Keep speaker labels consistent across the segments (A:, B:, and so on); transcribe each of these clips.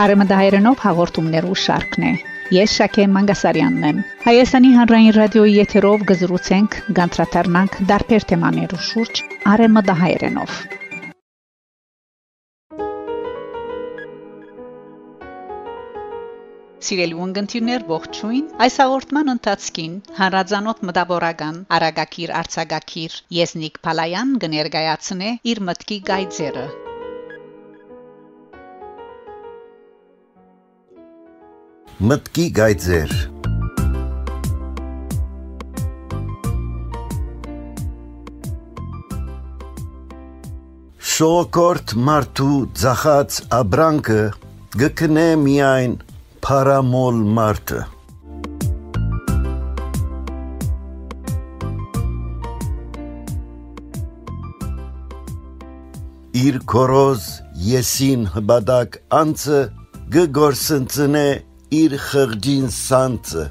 A: Արեմդահայերենով հաղորդումներու շարքն է։ Ես Շակե Մանգասարյանն եմ։ Հայաստանի հանրային ռադիոյի եթերով գզրուցենք, գանտրատարնանք դարբեր թեմաներու շուրջ արեմդահայերենով։ Սիրելի ունգընտիրներ ողջույն այս հաղորդման ընթացքին հանրազանոթ մտավորական Արագակիր Արցագակիր Եսնիկ Փալայան կներկայացնե իր մտքի գայձերը
B: Մտքի գայձեր Շոկորտ մարդու ցախած աբրանքը գկնե միայն փարամոլ մարդը իր կորոզ եսին հբադակ անցը գգորսընծնե իր խղճին սանցը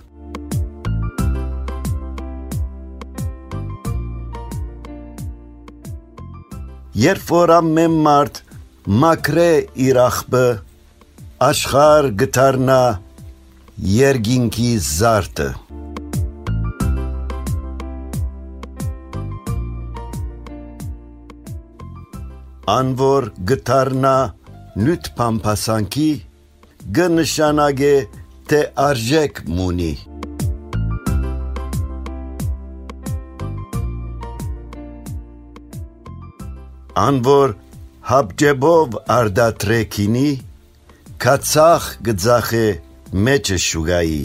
B: Երբ որ ամեն մարդ մակրե իր ախբը աշխար գտարնա երգինքի զարտը Անվոր գտարնա նյութ փամփասանքի կնշանակե թե արժեք մունի Անվոր հապջեբով արդատրեքինի կացախ գծախե մեջը շուգայի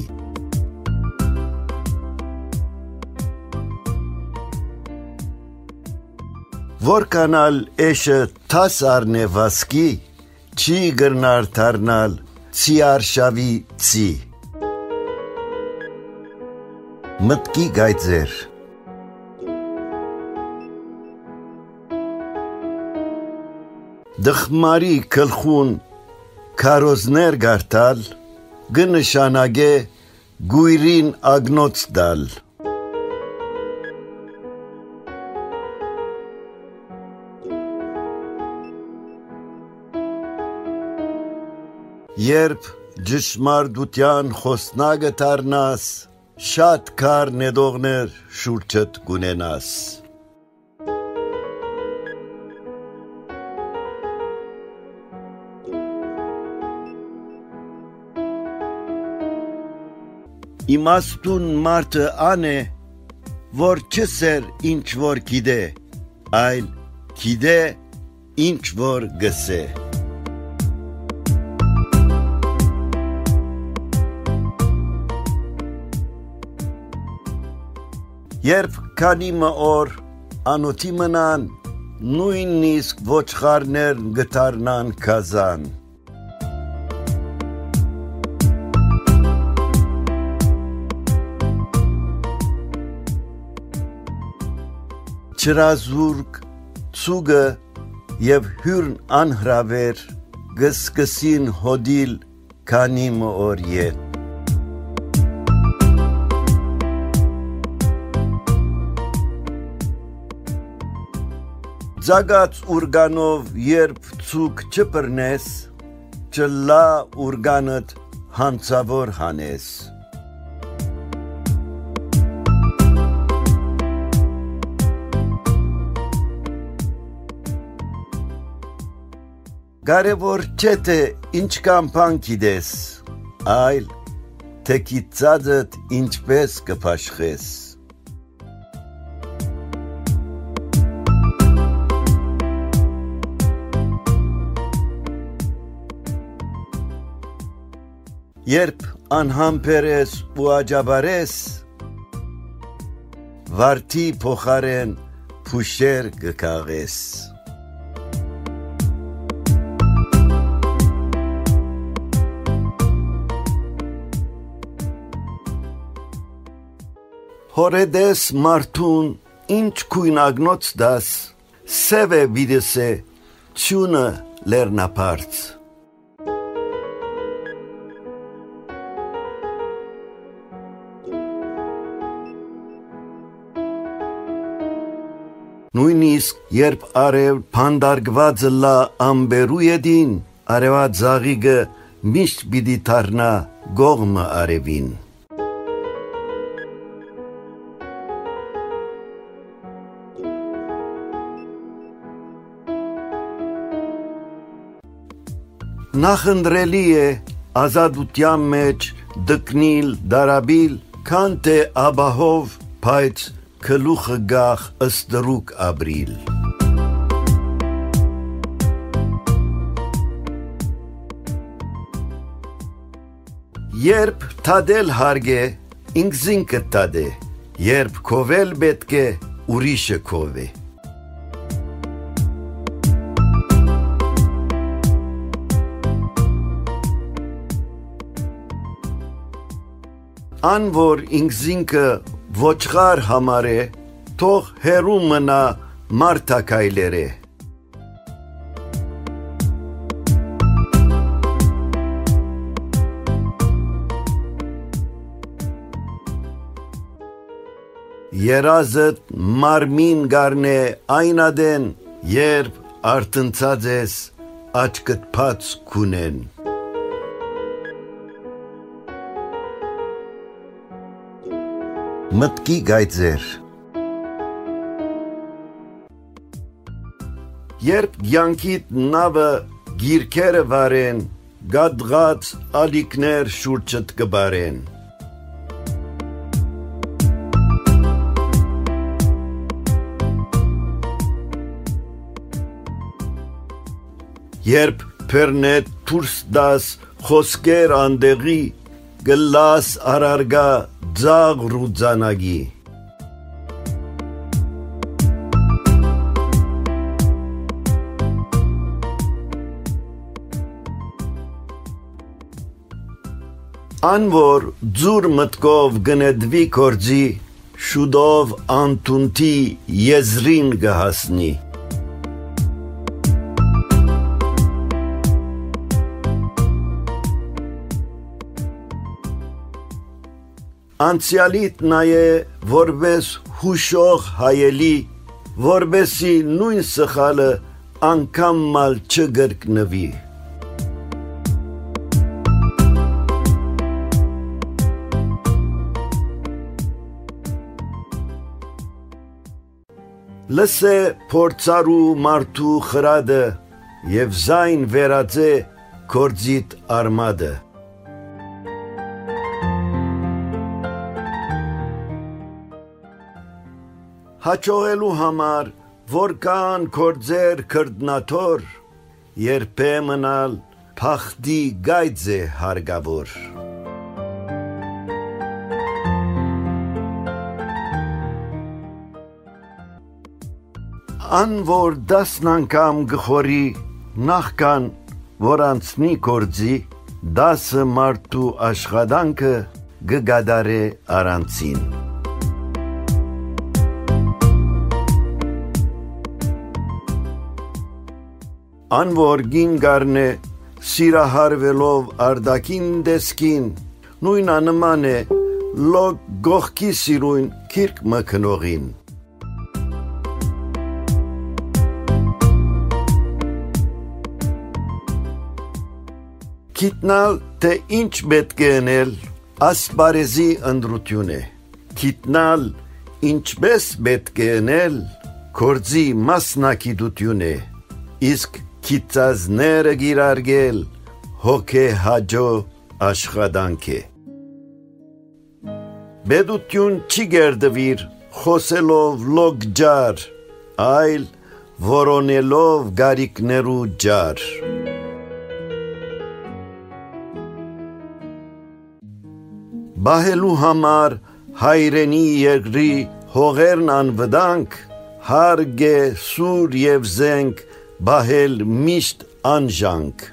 B: Որ կանալ էշը տաս արնևասկի չի գրնար թարնալ Ցի արշավի ցի Մտքի գայծեր Դխմարի քլխուն քարոզներ գարտալ գնշանագե գույրին ագնոց դալ Երբ ջշմարտության խոսնագը դառնաս, շատ կար նետողներ շուրջդ գունենաս։ Իմաստուն մարդը անե, որ չսեր ինչ որ գիտե, այլ գիտե ինչ որ գսե։ Երբ քանի մոր անոթի մնան, նույնիսկ ոչխարներ գտարնան կազան։ Չրազուրկ ցուգը եւ հյուրն անհրավեր գսկսին հոդիլ քանի մոր յետ Ձագած ուրգանով երբ ցուկ չբռնես, չլա ուրգանդ հանցավոր հանես։ Կարևոր չէ թե ինչքան բան գիտես, այլ թե գիտածդ ինչպես կփաշխես։ Երբ անհամբեր ես ու աջաբարես, վարդի փոխարեն փուշեր կկաղես։ Հորեդես մարդուն ինչ քույն ագնոց դաս, սև է վիդեսե, չունը լերնապարց։ Նույնիսկ երբ արև փանդարգվածը լա ամբերու յեդին, արևա ձաղիգը միշտ պիտի դառնա գողմը արևին։ Նախընտրելի է ազատության մեջ դկնիլ, դարաբիլ, քան թե աբահով, բայց քլուխը գախ ըստրուկ ապրիլ։ Երբ թադել հարգե, ինքզինքը տադե, երբ կովել պետք է, ուրիշը կովե։ Ան որ ինքզինքը ոչխար համարե, թող հերու մնա մարդակայլերը։ Երազդ մարմին գարնե այնադեն, երբ արտնցած ես աչկտ պաց կունեն։ մտքի գայծեր Երբ յանքիդ նավը գիրքերը վարեն, գադղած ալիքներ շուրջդ կբարեն։ Երբ պերնետ թուրս դաս խոսկեր անդեղի, գլաս արարգա ձաղ ռուձանագի Անոր ձուր մտկով գնեդվի կորձի շուդով անտունտի եզրին գհասնի Անցյալիտ նայե որպես հուշող հայելի, որբեսի նույն սխալը անգամ մալ չգրկնվի։ Լսե փորձարու մարդու խրադը եւ զայն վերածե կորձիտ արմադը հաճողելու համար, որ կան կորձեր կրդնաթոր, երբեմնալ փախդի գայծ է հարգավոր։ Ան որ դասն անգամ գխորի նախքան որ անցնի կորձի, դասը մարդու աշխատանքը գգադարե արանցին։ անոր գին գարնե սիրահարվելով արդակին դեսքին նույն անման է լոգ գողքի սիրուն քիրք մքնողին Գիտնալ թե ինչ պետք է անել ասպարեզի ընդրություն է Գիտնալ ինչպես պետք է անել կորձի մասնակիտություն է իսկ քիծազները գիրարգել հոգե հաջո աշխատանք է Բեդություն չի գերդվիր խոսելով լոգ ջար այլ որոնելով գարիկներու ջար Բահելու համար հայրենի երկրի հողերն անվտանգ հարգ է սուր եւ զենք բահել միշտ անժանք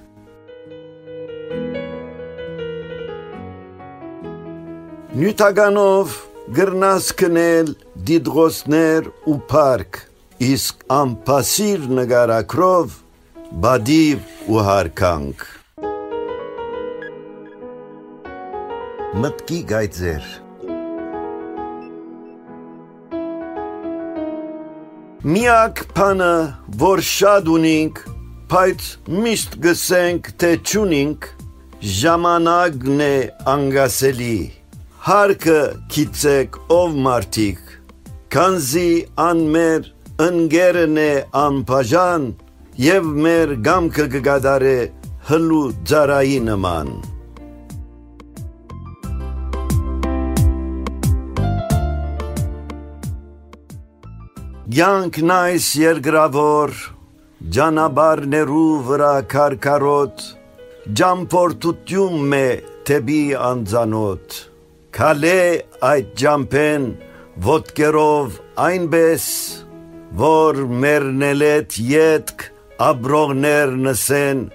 B: Նյութականով գրնաս կնել դիդղոսներ ու պարկ, իսկ ամպասիր նգարակրով բադիվ ու հարկանք։ Մտքի գայծեր Միակ բանը, որ շատ ունենք, բայց միշտ գսենք, թե չունենք, ժամանակն է անգասելի հարկը քիծեք ով մարդիկ քանզի անմեր ընկերն է անբաժան եւ մեր գամքը կգադարե հլու ծարայի նման Յանքն այս երգրավոր ջանաբարներու վրա քարքարոտ ջամփորտություն մե թեբի անձանոտ քալե այդ ջամփեն ոտկերով այնպես որ մերնելետ յետք աբրողներ նսեն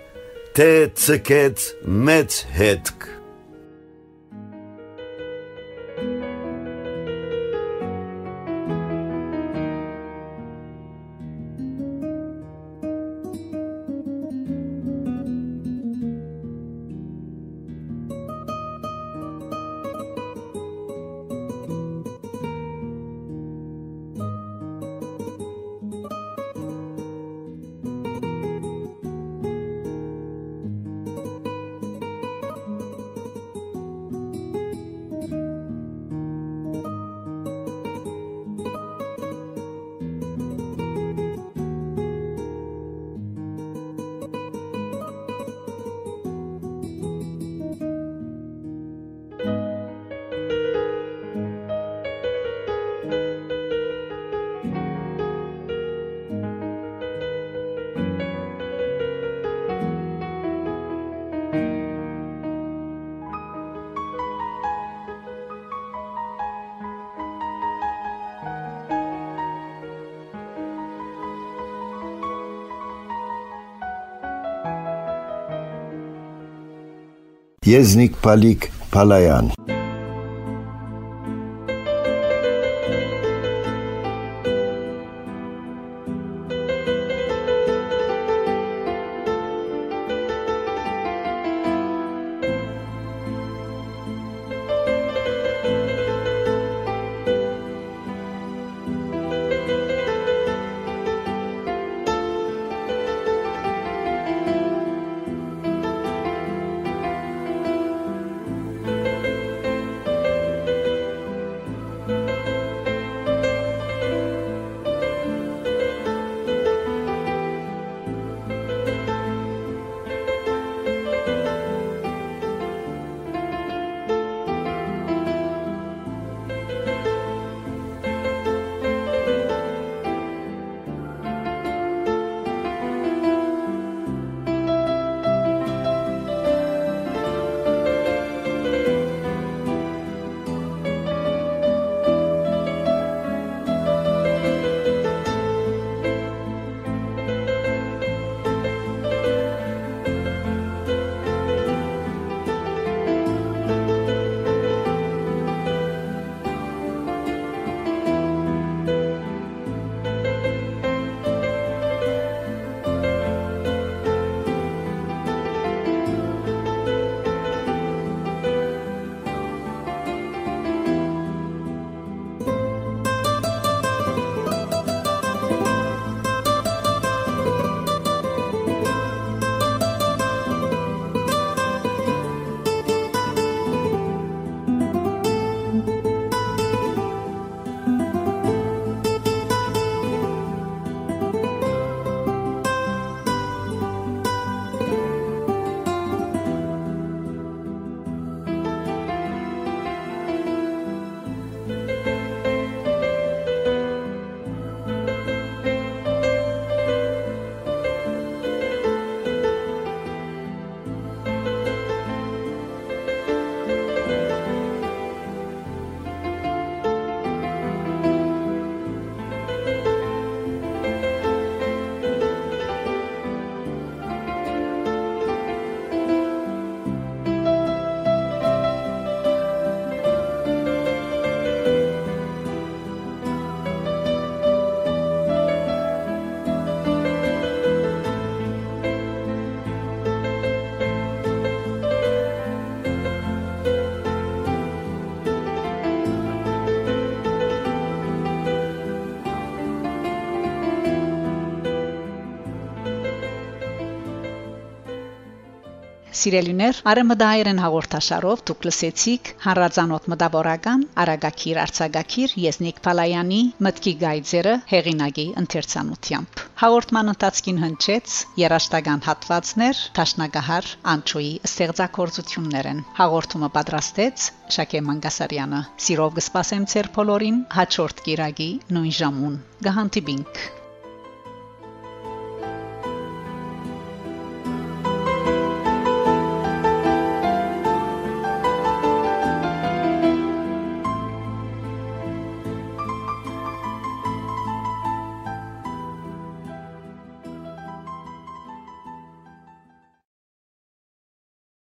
B: թե ցկեց մեծ հետք
C: Եզնիկ Պալիկ Փալայան
A: Սիրելիներ, արեմդայերեն հաղորդաշարով դուք լսեցիք հանրազանոթ մտավորական Արագակիր Արցագակիր Եզնիկ Պալայանի մտքի գայձերը հեղինակի ընթերցանությամբ։ Հաղորդման ընթացքին հնչեց երաշտական հատվածներ Տաշնագահար Անչոյի ստեղծագործություններն։ Հաղորդումը պատրաստեց Շակե Մանգասարյանը։ Սիրով կսպասեմ ձեր բոլորին հաջորդ գիրագի նույն ժամուն։ Գահանտիբինք